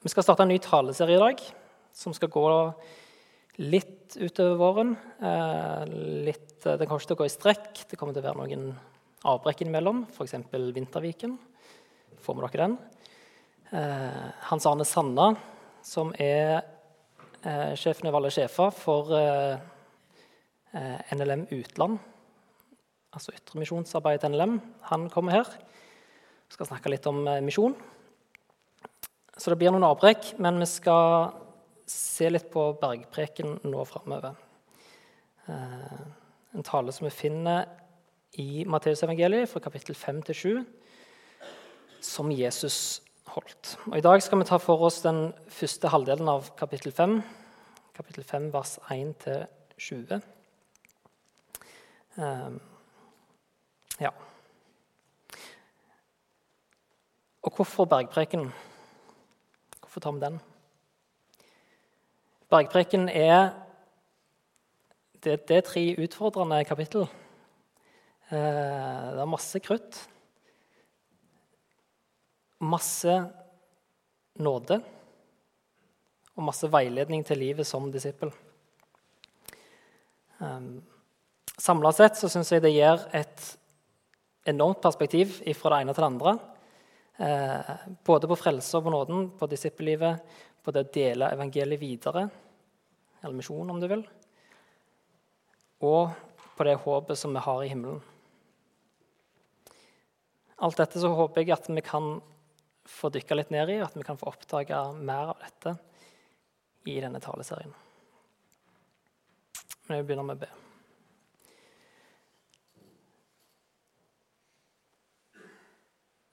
Vi skal starte en ny taleserie i dag som skal gå litt utover våren. Eh, litt, det kommer ikke til å gå i strekk. Det kommer til å være noen avbrekk innimellom, f.eks. Vinterviken. Får med dere den? Eh, Hans Arne Sanna, som er eh, sjefen over alle sjefer for NLM Utland, altså ytremisjonsarbeidet til NLM, han kommer her. Vi skal snakke litt om misjon. Så det blir noen avbrekk, men vi skal se litt på bergpreken nå framover. Eh, en tale som vi finner i Matteusevangeliet fra kapittel 5 til 7, som Jesus holdt. Og I dag skal vi ta for oss den første halvdelen av kapittel 5, kapittel 5 vers 1 til 20. Um, ja. Og hvorfor bergpreken? Hvorfor tar vi den? Bergpreken er det, det er tre utfordrende kapittel. Eh, det er masse krutt. Masse nåde. Og masse veiledning til livet som disippel. Um, Samla sett så syns jeg det gir et enormt perspektiv fra det ene til det andre. Eh, både på frelse og på nåden, på disippellivet, på det å dele evangeliet videre, eller misjon, om du vil, og på det håpet som vi har i himmelen. Alt dette så håper jeg at vi kan få dykke litt ned i, at vi kan få oppdage mer av dette i denne taleserien. Men jeg begynner med å be.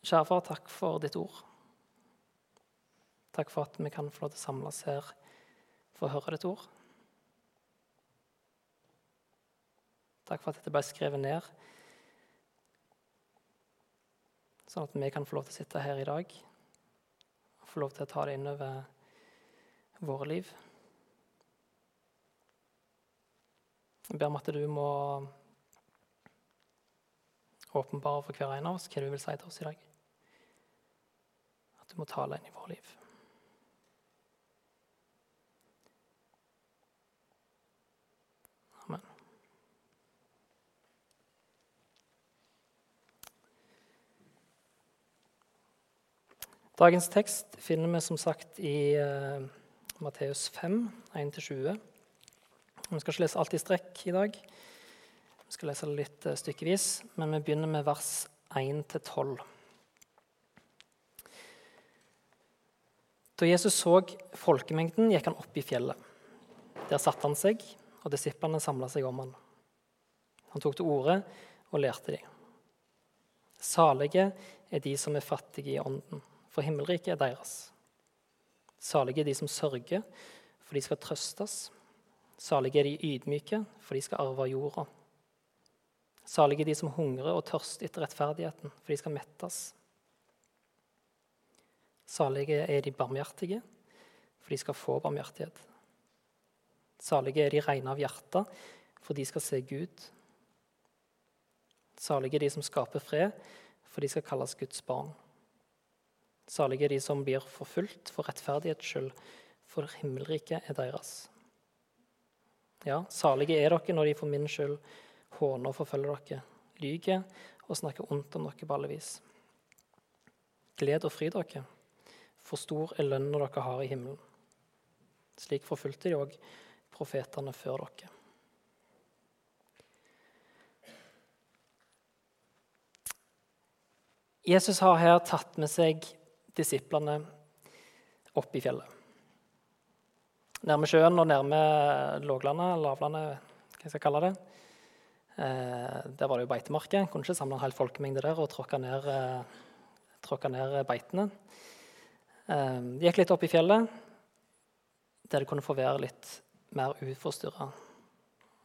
Kjære far, takk for ditt ord. Takk for at vi kan få lov til å samles her for å høre ditt ord. Takk for at dette ble skrevet ned, sånn at vi kan få lov til å sitte her i dag og få lov til å ta det inn over våre liv. Jeg ber om at du må åpenbare for hver en av oss hva du vil si til oss i dag. At må tale inn i vårt liv. Amen. Dagens tekst finner vi som sagt i uh, Matteus 5, 1-20. Vi skal ikke lese alt i strekk i dag. Vi skal lese det litt uh, stykkevis, men vi begynner med vers 1-12. Da Jesus så folkemengden, gikk han opp i fjellet. Der satte han seg, og disiplene samla seg om han. Han tok til orde og lærte dem. Salige er de som er fattige i ånden for himmelriket er deres. Salige er de som sørger, for de skal trøstes. Salige er de ydmyke, for de skal arve jorda. Salige er de som hungrer og tørster etter rettferdigheten, for de skal mettes. Salige er de barmhjertige, for de skal få barmhjertighet. Salige er de rene av hjerte, for de skal se Gud. Salige er de som skaper fred, for de skal kalles Guds barn. Salige er de som blir forfulgt for rettferdighets skyld, for himmelriket er deres. Ja, salige er dere når de for min skyld håner og forfølger dere, lyger og snakker ondt om dere på alle vis. Gled og fry dere, for stor er lønnen dere har i himmelen. Slik forfulgte de òg profetene før dere. Jesus har her tatt med seg disiplene opp i fjellet. Nærme sjøen og nærme låglandet, lavlandet, hva jeg skal kalle det. Eh, der var det jo beitemarker. Kunne ikke samle en hel folkemengde der og tråkke ned, eh, ned beitene. Eh, de gikk litt opp i fjellet, der det kunne få være litt mer uforstyrra.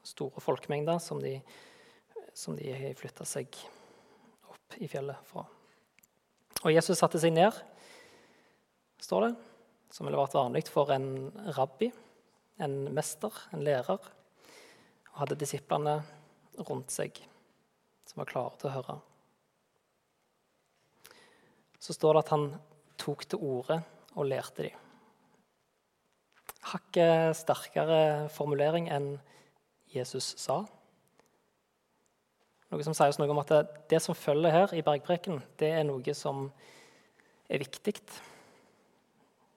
Store folkemengder som de, som de flytta seg opp i fjellet fra. Og Jesus satte seg ned står det, som ville vært vanlig for en rabbi, en mester, en lærer, og hadde disiplene rundt seg som var klare til å høre. Så står det at han tok til orde og lærte dem. hakket sterkere formulering enn Jesus sa. Noe som sier oss noe om at det, som følger her i bergpreken, det er noe som er viktig.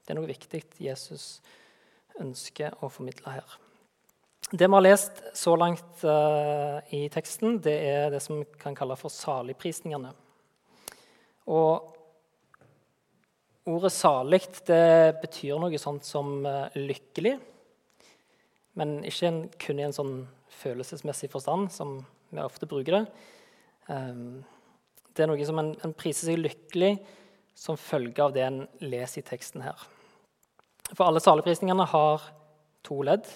Det er noe viktig Jesus ønsker å formidle her. Det vi har lest så langt uh, i teksten, det er det som vi kan kalle for saligprisningene. Og ordet 'salig' det betyr noe sånt som uh, lykkelig. Men ikke kun i en sånn følelsesmessig forstand, som vi ofte bruker det. Um, det er noe som en, en priser seg lykkelig som følge av det en leser i teksten her. For alle saligprisningene har to ledd.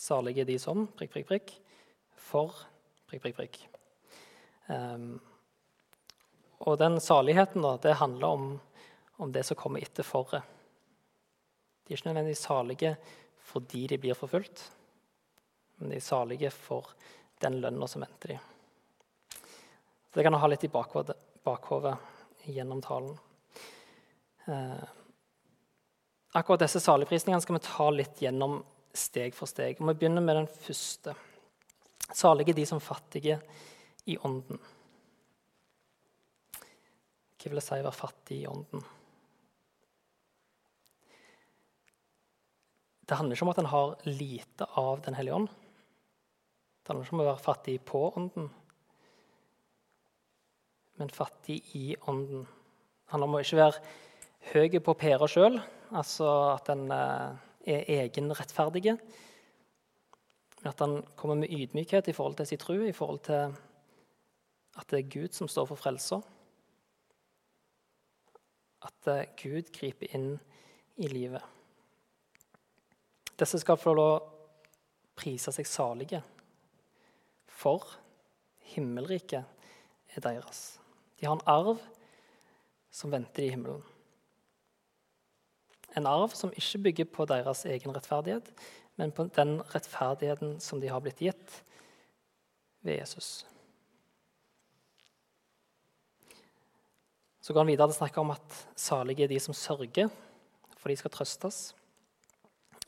Salige de som prikk, prikk, prikk. For prikk, prikk, prikk. Um, og den saligheten da, det handler om, om det som kommer etter forret. De er ikke nødvendigvis salige fordi de blir forfulgt, men de er salige for den lønna som venter dem. Det kan du ha litt i bakhodet gjennom talen. Eh, akkurat disse saligprisningene skal vi ta litt gjennom steg for steg. Og vi begynner med den første. Salige de som fattige i ånden. Hva vil det si å være fattig i ånden? Det handler ikke om at en har lite av Den hellige ånd. Det handler ikke om å være fattig på ånden, men fattig i ånden. Det handler om å ikke være høy på pæra sjøl, altså at en eh, er egenrettferdig. At han kommer med ydmykhet i forhold til sin tro, i forhold til at det er Gud som står for frelsa. At eh, Gud griper inn i livet. Disse skal få lov å prise seg salige, for himmelriket er deres. De har en arv som venter i himmelen. En arv som ikke bygger på deres egen rettferdighet, men på den rettferdigheten som de har blitt gitt ved Jesus. Så går han videre til å snakke om at salige er de som sørger, for de skal trøstes.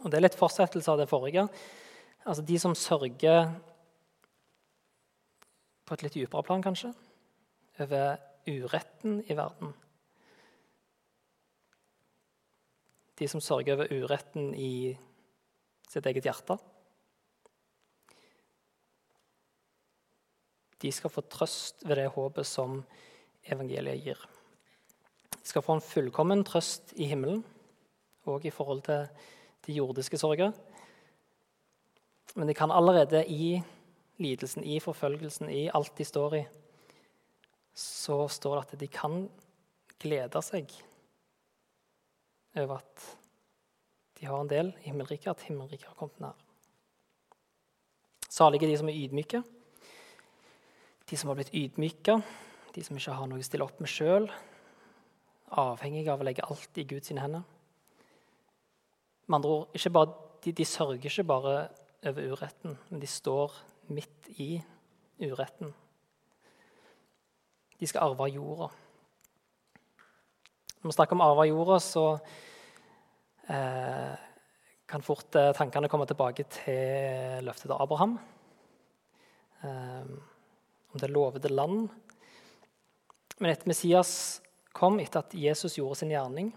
Og Det er litt fortsettelse av det forrige. Altså De som sørger på et litt dypere plan, kanskje, over uretten i verden. De som sørger over uretten i sitt eget hjerte. De skal få trøst ved det håpet som evangeliet gir. De skal få en fullkommen trøst i himmelen, og i forhold til de jordiske sorger. Men de kan allerede i lidelsen, i forfølgelsen, i alt de står i, så står det at de kan glede seg over at de har en del i himmelriket, at himmelriket har kommet nær. Salige de som er ydmyke, de som har blitt ydmyka, de som ikke har noe å stille opp med sjøl, avhengige av å legge alt i Guds hender. Med andre ord, bare, de, de sørger ikke bare over uretten, men de står midt i uretten. De skal arve jorda. Når vi snakker om arve jorda, så eh, kan fort eh, tankene komme tilbake til løftet til Abraham. Eh, om det lovede land. Men etter Messias kom, etter at Jesus gjorde sin gjerning,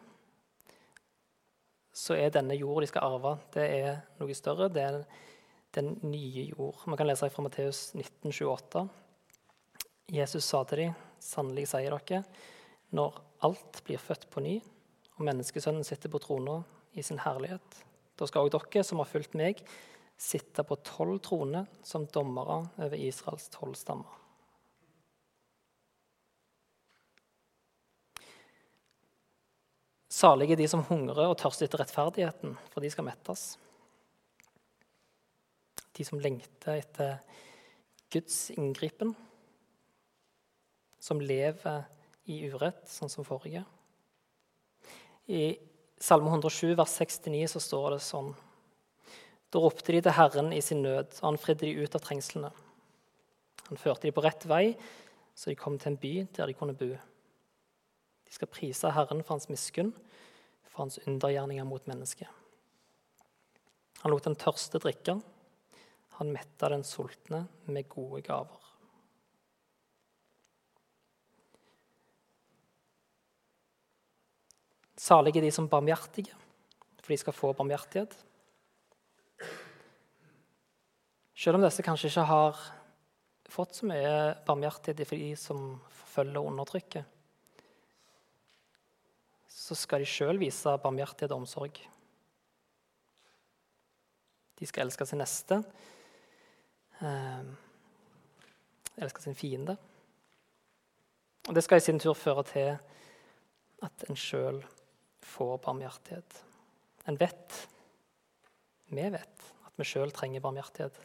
så er denne jorda de skal arve, det er noe større. Det er den nye jord. Man kan lese fra Matteus 1928. Jesus sa til dem, sannelig sier dere, når alt blir født på ny, og menneskesønnen sitter på trona i sin herlighet, da skal òg dere som har fulgt meg, sitte på tolv troner som dommere over Israels tolv stammer. Salige de som hungrer og tørster etter rettferdigheten, for de skal mettes. De som lengter etter Guds inngripen, som lever i urett, sånn som forrige. I Salme 107, vers 6-9, så står det sånn Da ropte de til Herren i sin nød, og han fridde de ut av trengslene. Han førte de på rett vei, så de kom til en by der de kunne bo. De skal prise Herren for hans miskunn, for hans undergjerninger mot mennesket. Han lot den tørste drikke. Han metta den sultne med gode gaver. Salige de som barmhjertige, for de skal få barmhjertighet. Selv om disse kanskje ikke har fått så mye barmhjertighet for de som forfølger og undertrykker, så skal de sjøl vise barmhjertighet og omsorg. De skal elske sin neste, eh, elske sin fiende. Og Det skal i sin tur føre til at en sjøl får barmhjertighet. En vet, vi vet, at vi sjøl trenger barmhjertighet.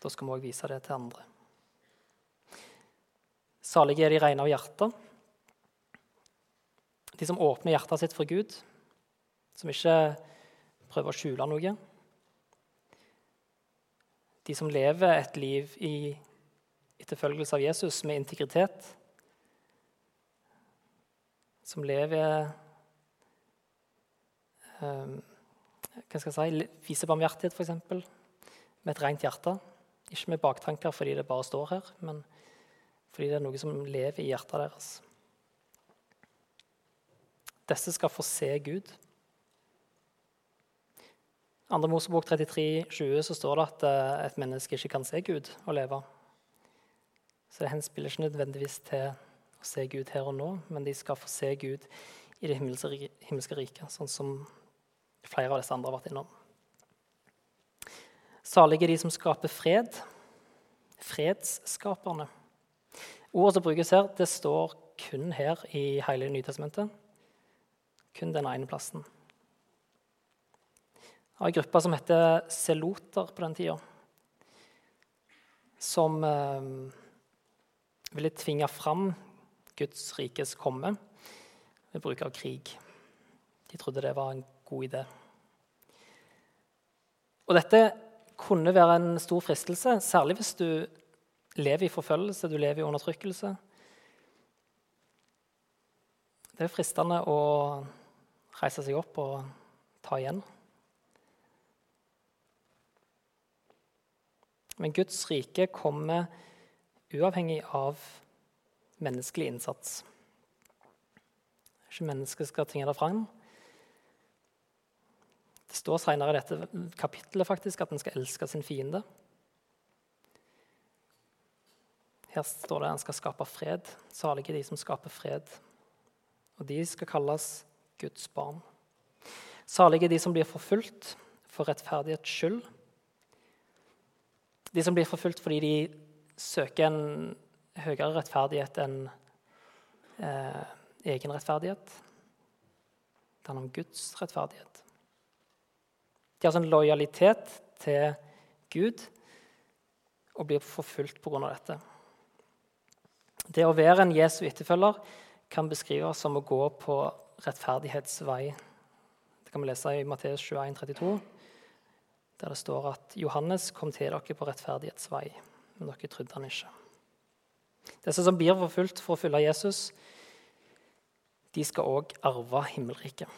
Da skal vi òg vise det til andre. Salige er de rene av hjerte. De som åpner hjertet sitt for Gud, som ikke prøver å skjule noe. De som lever et liv i etterfølgelse av Jesus med integritet. Som lever um, hva skal jeg si, Viser barmhjertighet, f.eks. Med et rent hjerte. Ikke med baktanker fordi det bare står her, men fordi det er noe som lever i hjertet deres. Disse skal få se Gud. 2. Mosebok 33, 20, så står det at eh, et menneske ikke kan se Gud og leve. Så det henspiller ikke nødvendigvis til å se Gud her og nå, men de skal få se Gud i det himmelske riket, sånn som flere av disse andre har vært innom. Salige er de som skaper fred. Fredsskaperne. Ordet som brukes her, det står kun her i hele Nytestamentet. Kun den ene plassen. Det var en gruppe som heter seloter på den tida. Som eh, ville tvinge fram Guds rikes komme ved bruk av krig. De trodde det var en god idé. Og dette kunne være en stor fristelse, særlig hvis du lever i forfølgelse, du lever i undertrykkelse. Det er fristende å reise seg opp og ta igjen. Men Guds rike kommer uavhengig av menneskelig innsats. Ikke mennesket skal tvinge det fram. Det står senere i dette kapittelet faktisk at en skal elske sin fiende. Her står det at en skal skape fred. Salige de som skaper fred. Og de skal kalles Guds barn. Salige de som blir forfulgt for rettferdighets skyld. De som blir forfulgt fordi de søker en høyere rettferdighet enn eh, egen rettferdighet. Det handler om Guds rettferdighet. De har sånn lojalitet til Gud og blir forfulgt pga. dette. Det å være en Jesu etterfølger kan beskrives som å gå på rettferdighetsvei. Det kan vi lese i Matteus 21, 32, der det står at Johannes kom til dere på rettferdighetsvei, men dere trodde han ikke. Disse som blir forfulgt for å følge Jesus, de skal òg arve himmelriket.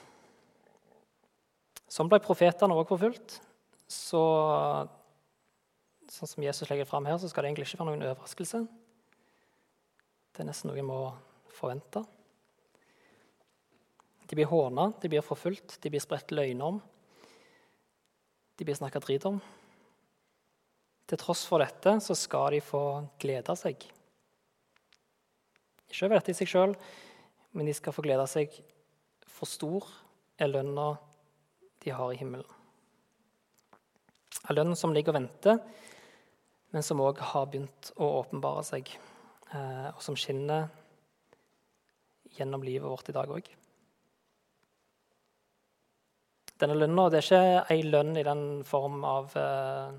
Sånn ble profetene òg forfulgt. Så, sånn som Jesus legger fram her, så skal det egentlig ikke være noen overraskelse. Det er nesten noe vi må forvente. De blir håna, de blir forfulgt, de blir spredt løgner om. De blir snakka drit om. Til tross for dette så skal de få glede seg. Ikke over dette i seg sjøl, men de skal få glede seg for stor er lønna de har i himmelen. En lønn som ligger og venter, men som òg har begynt å åpenbare seg, eh, og som skinner gjennom livet vårt i dag òg. Denne lønna er ikke ei lønn i den form av eh,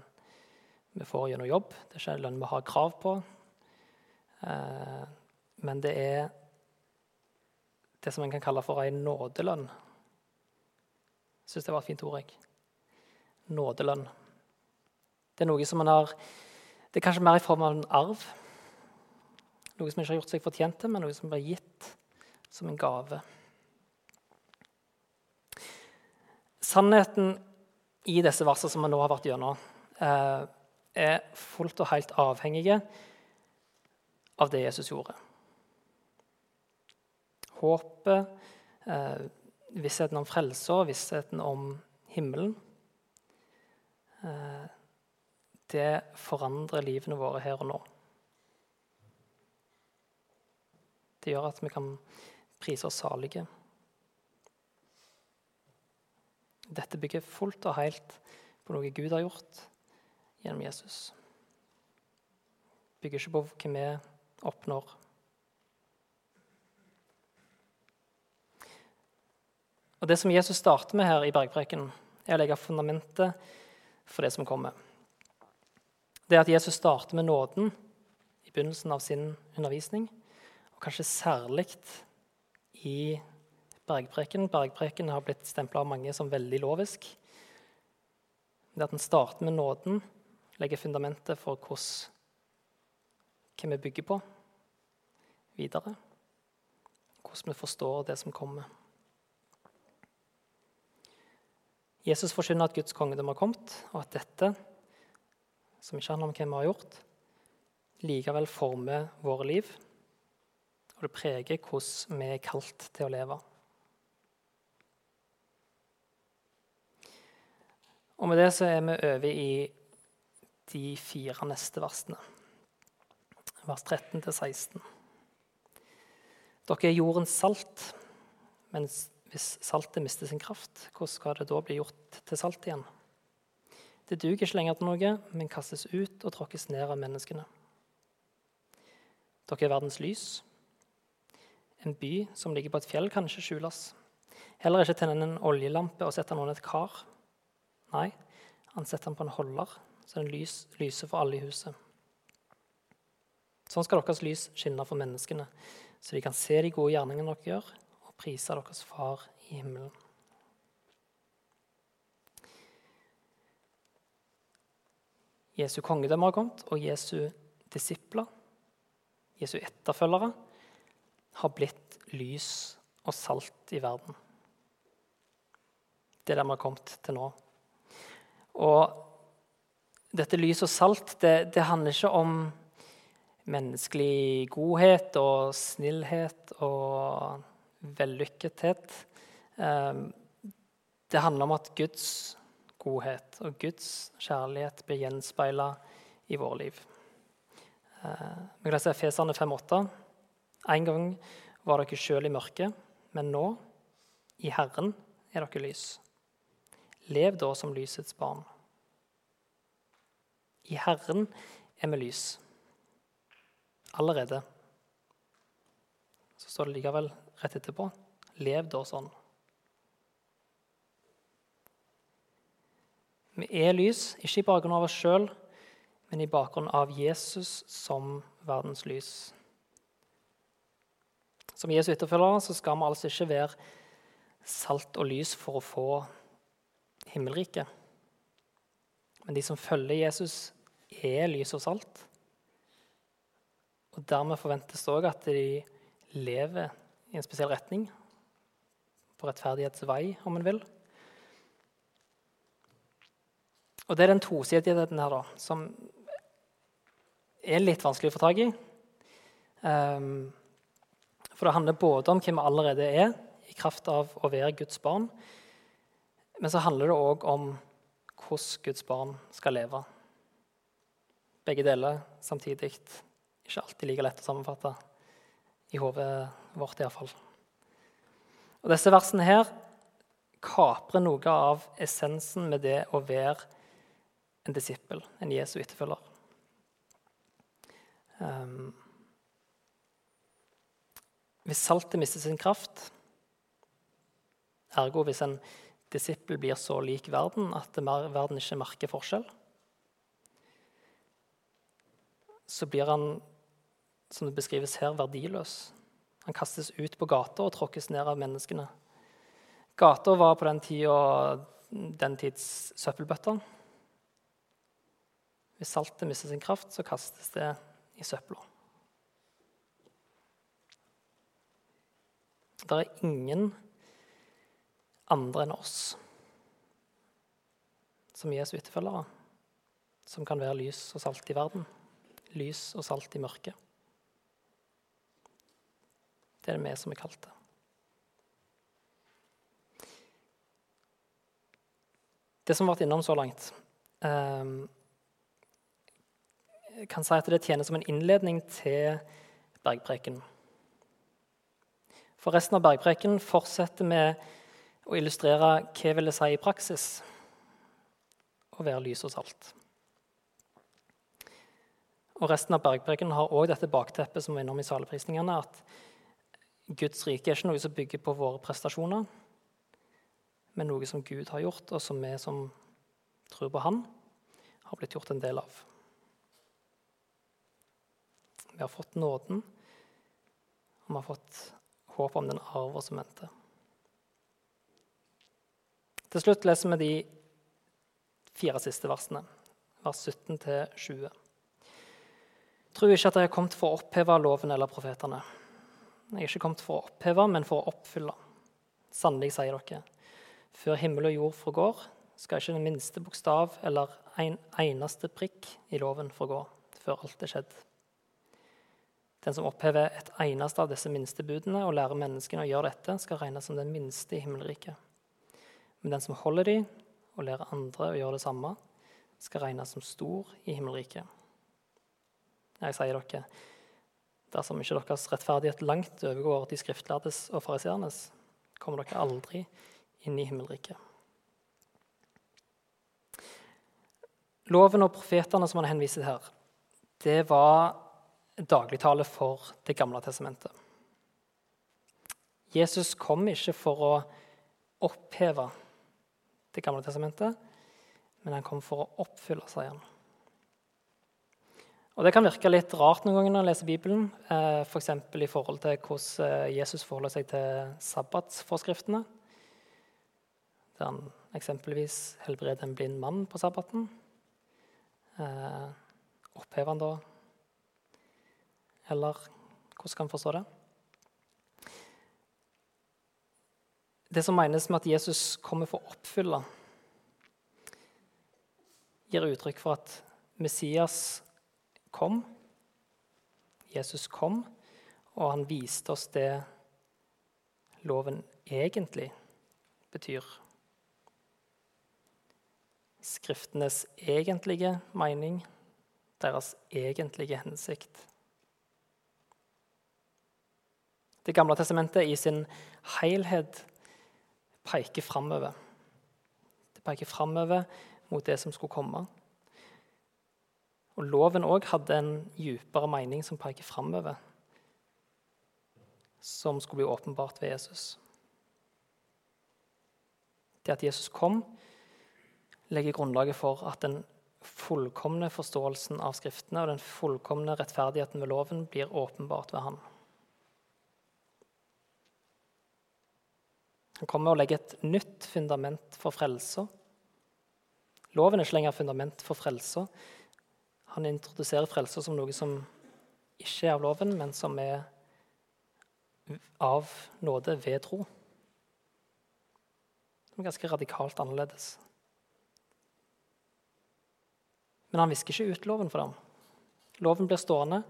vi får gjennom jobb. Det er ikke en lønn vi har krav på. Eh, men det er det som en kan kalle for ei nådelønn. Jeg syns det var et fint ord. jeg. Nådelønn. Det er noe som man har Det er kanskje mer i form av en arv. Noe som en ikke har gjort seg fortjent til, men noe som blir gitt som en gave. Sannheten i disse versene som vi nå har vært gjennom, eh, er fullt og helt avhengige av det Jesus gjorde. Håpet, eh, vissheten om frelse og vissheten om himmelen. Eh, det forandrer livene våre her og nå. Det gjør at vi kan prise oss salige. Dette bygger fullt og helt på noe Gud har gjort gjennom Jesus. Bygger ikke på hva vi oppnår. Og Det som Jesus starter med her i bergpreken, er å legge fundamentet for det som kommer. Det at Jesus starter med nåden i begynnelsen av sin undervisning, og kanskje særlig i bergpreken. Bergpreken har blitt stempla av mange som veldig lovisk. Det at en starter med nåden, legger fundamentet for hvordan, hva vi bygger på videre. Hvordan vi forstår det som kommer. Jesus forkynner at Guds kongedom har kommet, og at dette, som ikke handler om hva vi har gjort, likevel former våre liv, og det preger hvordan vi er kalt til å leve. Og Med det så er vi over i de fire neste versene, vers 13 16. Dere er jordens salt, men hvis saltet mister sin kraft, hvordan skal det da bli gjort til salt igjen? Det duger ikke lenger til noe, men kastes ut og tråkkes ned av menneskene. Dere er verdens lys. En by som ligger på et fjell, kan ikke skjules. Heller ikke tenne en oljelampe og sette noen et kar. Nei, han setter den på en holder, så den lys, lyser for alle i huset. Sånn skal deres lys skinne for menneskene, så de kan se de gode gjerningene dere gjør, og prise deres Far i himmelen. Jesu kongedømme har kommet, og Jesu disipler, Jesu etterfølgere, har blitt lys og salt i verden. Det er der vi har kommet til nå. Og dette lys og salt det, det handler ikke om menneskelig godhet og snillhet og vellykkethet. Ehm, det handler om at Guds godhet og Guds kjærlighet blir gjenspeila i våre liv. Ehm, vi kan lese Feserne 5,8. En gang var dere sjøl i mørket, men nå, i Herren, er dere lys. Lev da som lysets barn. I Herren er vi lys. Allerede. Så står det likevel rett etterpå. Lev da sånn. Vi er lys, ikke i bakgrunn av oss sjøl, men i bakgrunn av Jesus som verdens lys. Som Jesu etterfølgere så skal vi altså ikke være salt og lys for å få himmelriket. Men de som følger Jesus, er lys og salt. Og Dermed forventes det òg at de lever i en spesiell retning. På rettferdighetsvei, om en vil. Og Det er den tosidigheten her da, som er litt vanskelig å få tak i. Um, for det handler både om hvem vi allerede er, i kraft av å være Guds barn. Men så handler det òg om hvordan Guds barn skal leve. Begge deler samtidig. Ikke alltid like lett å sammenfatte i hodet vårt, iallfall. Og disse versene her kaprer noe av essensen med det å være en disippel, en Jesu etterfølger. Um, hvis saltet mister sin kraft, ergo hvis en disippel blir så lik verden at verden ikke merker forskjell, så blir han som det beskrives her, verdiløs. Han kastes ut på gata og tråkkes ned av menneskene. Gata var på den tida den tids søppelbøtter. Hvis saltet mister sin kraft, så kastes det i søpla. Det er ingen andre enn oss som Jesu etterfølgere, som kan være lys og salt i verden. Lys og salt i mørket. Det er det vi som er kalt det. Det som har vært innom så langt, eh, kan si at det tjener som en innledning til bergpreken. For resten av bergpreken fortsetter med å illustrere hva vil det si i praksis å være lys og salt. Og Resten av bergpreken har òg dette bakteppet som var innom i saleprisningene, at Guds rike er ikke noe som bygger på våre prestasjoner, men noe som Gud har gjort, og som vi som tror på Han, har blitt gjort en del av. Vi har fått nåden, og vi har fått håp om den arven som venter. Til slutt leser vi de fire siste versene, vers 17-20. Tro ikke at jeg er kommet for å oppheve loven eller profetene. Jeg er ikke kommet for å oppheve, men for å oppfylle. Sannelig, sier dere, før himmel og jord forgår, skal ikke den minste bokstav eller en eneste prikk i loven forgå før alt er skjedd. Den som opphever et eneste av disse minste budene og lærer menneskene å gjøre dette, skal regnes som den minste i himmelriket. Men den som holder de og lærer andre å gjøre det samme, skal regnes som stor i himmelriket. Jeg sier dere, dersom ikke deres rettferdighet langt overgår de skriftlærdes og fariseernes, kommer dere aldri inn i himmelriket. Loven og profetene som han henviser her, det var dagligtale for Det gamle testamentet. Jesus kom ikke for å oppheve Det gamle testamentet, men han kom for å oppfylle, sier han. Og Det kan virke litt rart noen ganger når en leser Bibelen, eh, f.eks. For i forhold til hvordan eh, Jesus forholder seg til sabbatsforskriftene. Der han eksempelvis helbreder en blind mann på sabbaten. Eh, opphever han da eller hvordan skal en forstå det? Det som menes med at Jesus kommer for å oppfylle, gir uttrykk for at Messias kom. Jesus kom, og han viste oss det loven egentlig betyr. Skriftenes egentlige mening, deres egentlige hensikt. Det gamle testamentet i sin helhet peker framover. Det peker framover mot det som skulle komme. Og Loven òg hadde en djupere mening som peker framover, som skulle bli åpenbart ved Jesus. Det at Jesus kom, legger grunnlaget for at den fullkomne forståelsen av Skriftene og den fullkomne rettferdigheten ved loven blir åpenbart ved Han. Han kommer og legger et nytt fundament for frelsa. Loven er ikke lenger fundament for frelsa. Han introduserer frelsa som noe som ikke er av loven, men som er av nåde ved tro. Det er ganske radikalt annerledes. Men han visker ikke ut loven for dem. Loven blir stående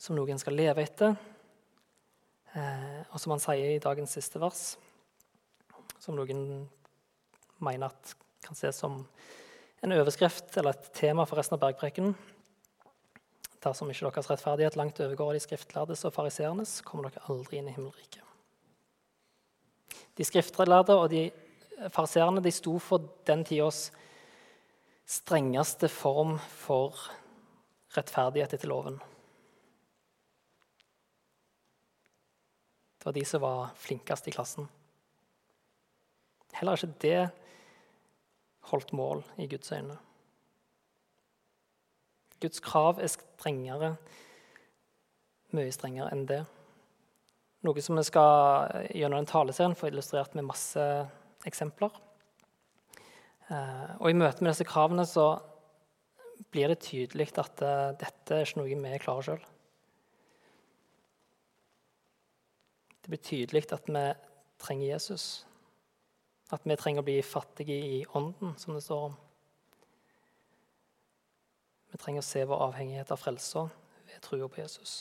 som noe en skal leve etter, og som han sier i dagens siste vers som noen mener at kan ses som en overskrift eller et tema for resten av bergprekenen. Dersom ikke deres rettferdighet langt overgår de skriftlærdes og fariseernes, kommer dere aldri inn i himmelriket. De skriftlærde og de fariseerne de sto for den tidas strengeste form for rettferdighet etter loven. Det var de som var flinkest i klassen. Heller ikke det holdt mål i Guds øyne. Guds krav er strengere, mye strengere enn det. Noe som vi skal gjennom den taleserien få illustrert med masse eksempler. Eh, og I møte med disse kravene så blir det tydelig at eh, dette er ikke noe vi klarer sjøl. Det blir tydelig at vi trenger Jesus. At vi trenger å bli fattige i ånden, som det står om. Vi trenger å se vår avhengighet av frelsa ved trua på Jesus.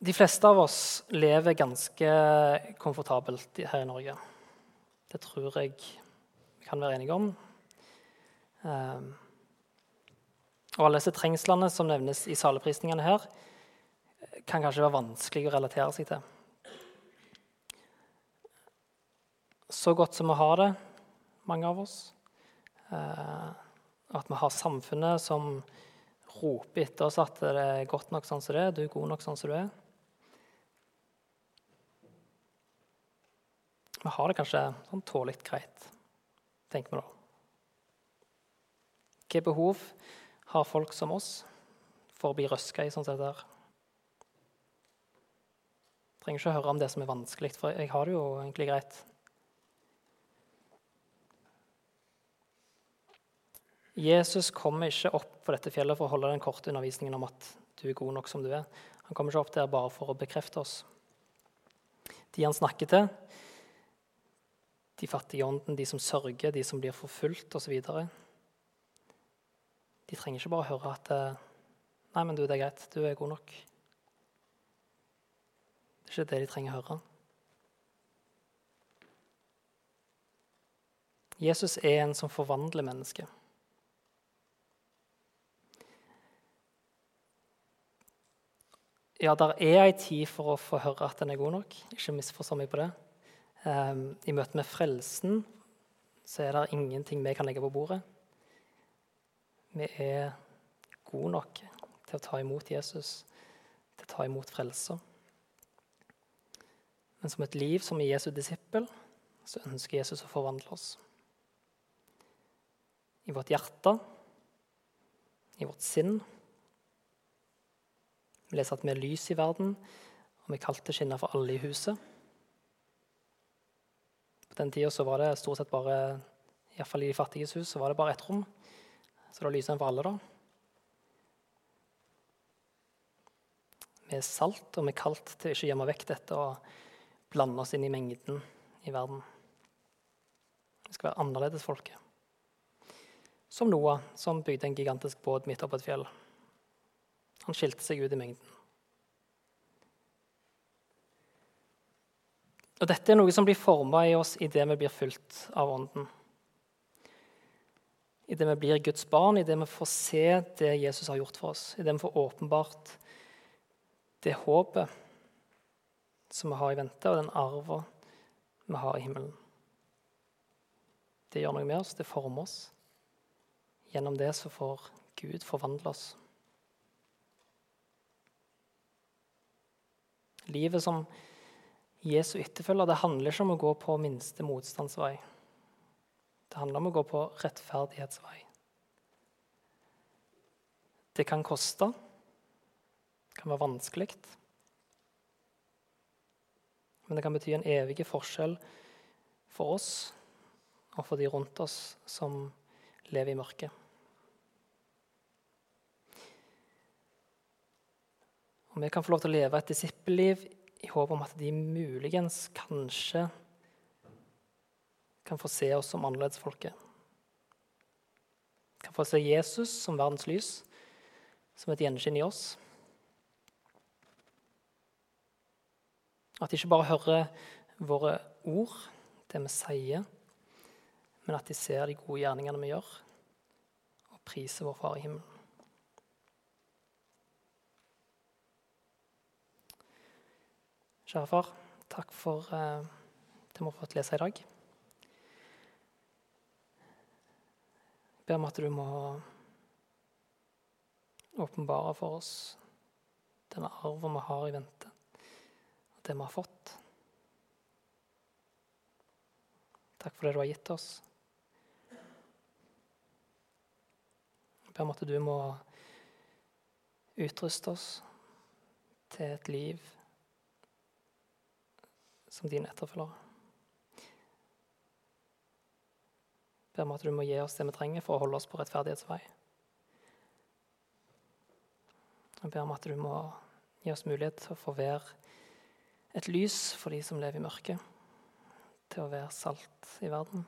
De fleste av oss lever ganske komfortabelt her i Norge. Det tror jeg vi kan være enige om. Um, og alle disse trengslene som nevnes i saleprisningene her, kan kanskje være vanskelig å relatere seg til. Så godt som vi har det, mange av oss, uh, at vi har samfunnet som roper etter oss at det er godt nok sånn som det er, du er god nok sånn som du er. Vi har det kanskje sånn tålelig greit, tenker vi da. Hvilke behov har folk som oss for å bli røska i sånn som dette her? Trenger ikke å høre om det som er vanskelig, for jeg har det jo egentlig greit. Jesus kommer ikke opp på dette fjellet for å holde den korte undervisningen om at du er god nok som du er. Han kommer ikke opp der bare for å bekrefte oss. De han snakker til, de fattige ånden, de som sørger, de som blir forfulgt osv. De trenger ikke bare høre at eh, 'Nei, men du, det er greit. Du er god nok'. Ikke det de trenger å høre. Jesus er en som forvandler mennesket. Ja, der er ei tid for å få høre at en er god nok. Ikke misforstå meg på det. Um, I møte med frelsen så er det ingenting vi kan legge på bordet vi er gode nok til å ta imot Jesus, til å ta imot frelser. Men som et liv som er Jesu disippel, så ønsker Jesus å forvandle oss. I vårt hjerte, i vårt sinn. Vi leser at vi er lys i verden, og vi er skinner å for alle i huset. På den tida var det stort sett bare, iallfall i de fattiges hus, så var det bare ett rom. Så da lyser den for alle, da. Vi er salt, og vi er kalt til å ikke gjemme vekk dette og blande oss inn i mengden i verden. Vi skal være annerledes folket. Som Noah, som bygde en gigantisk båt midt oppå et fjell. Han skilte seg ut i mengden. Og Dette er noe som blir forma i oss idet vi blir fylt av Ånden idet vi blir Guds barn, idet vi får se det Jesus har gjort for oss, idet vi får åpenbart det håpet som vi har i vente, og den arven vi har i himmelen. Det gjør noe med oss, det former oss. Gjennom det så får Gud forvandle oss. Livet som Jesu etterfølger det handler ikke om å gå på minste motstandsvei. Det handler om å gå på rettferdighetsvei. Det kan koste. Det kan være vanskelig. Men det kan bety en evig forskjell for oss og for de rundt oss som lever i mørket. Og vi kan få lov til å leve et disippelliv i håp om at de muligens, kanskje, kan få se oss som annerledesfolket. Kan få se Jesus som verdens lys, som et gjenskinn i oss. At de ikke bare hører våre ord, det vi sier, men at de ser de gode gjerningene vi gjør, og priser vår Far i himmelen. Kjære far, takk for eh, det vi har fått lese i dag. Jeg ber om at du må åpenbare for oss denne arven vi har i vente, det vi har fått. Takk for det du har gitt oss. Jeg ber om at du må utruste oss til et liv som dine etterfølgere. ber om at du må gi oss det vi trenger for å holde oss på rettferdighetsvei. Jeg ber om at du må gi oss mulighet til å få være et lys for de som lever i mørket, til å være salt i verden.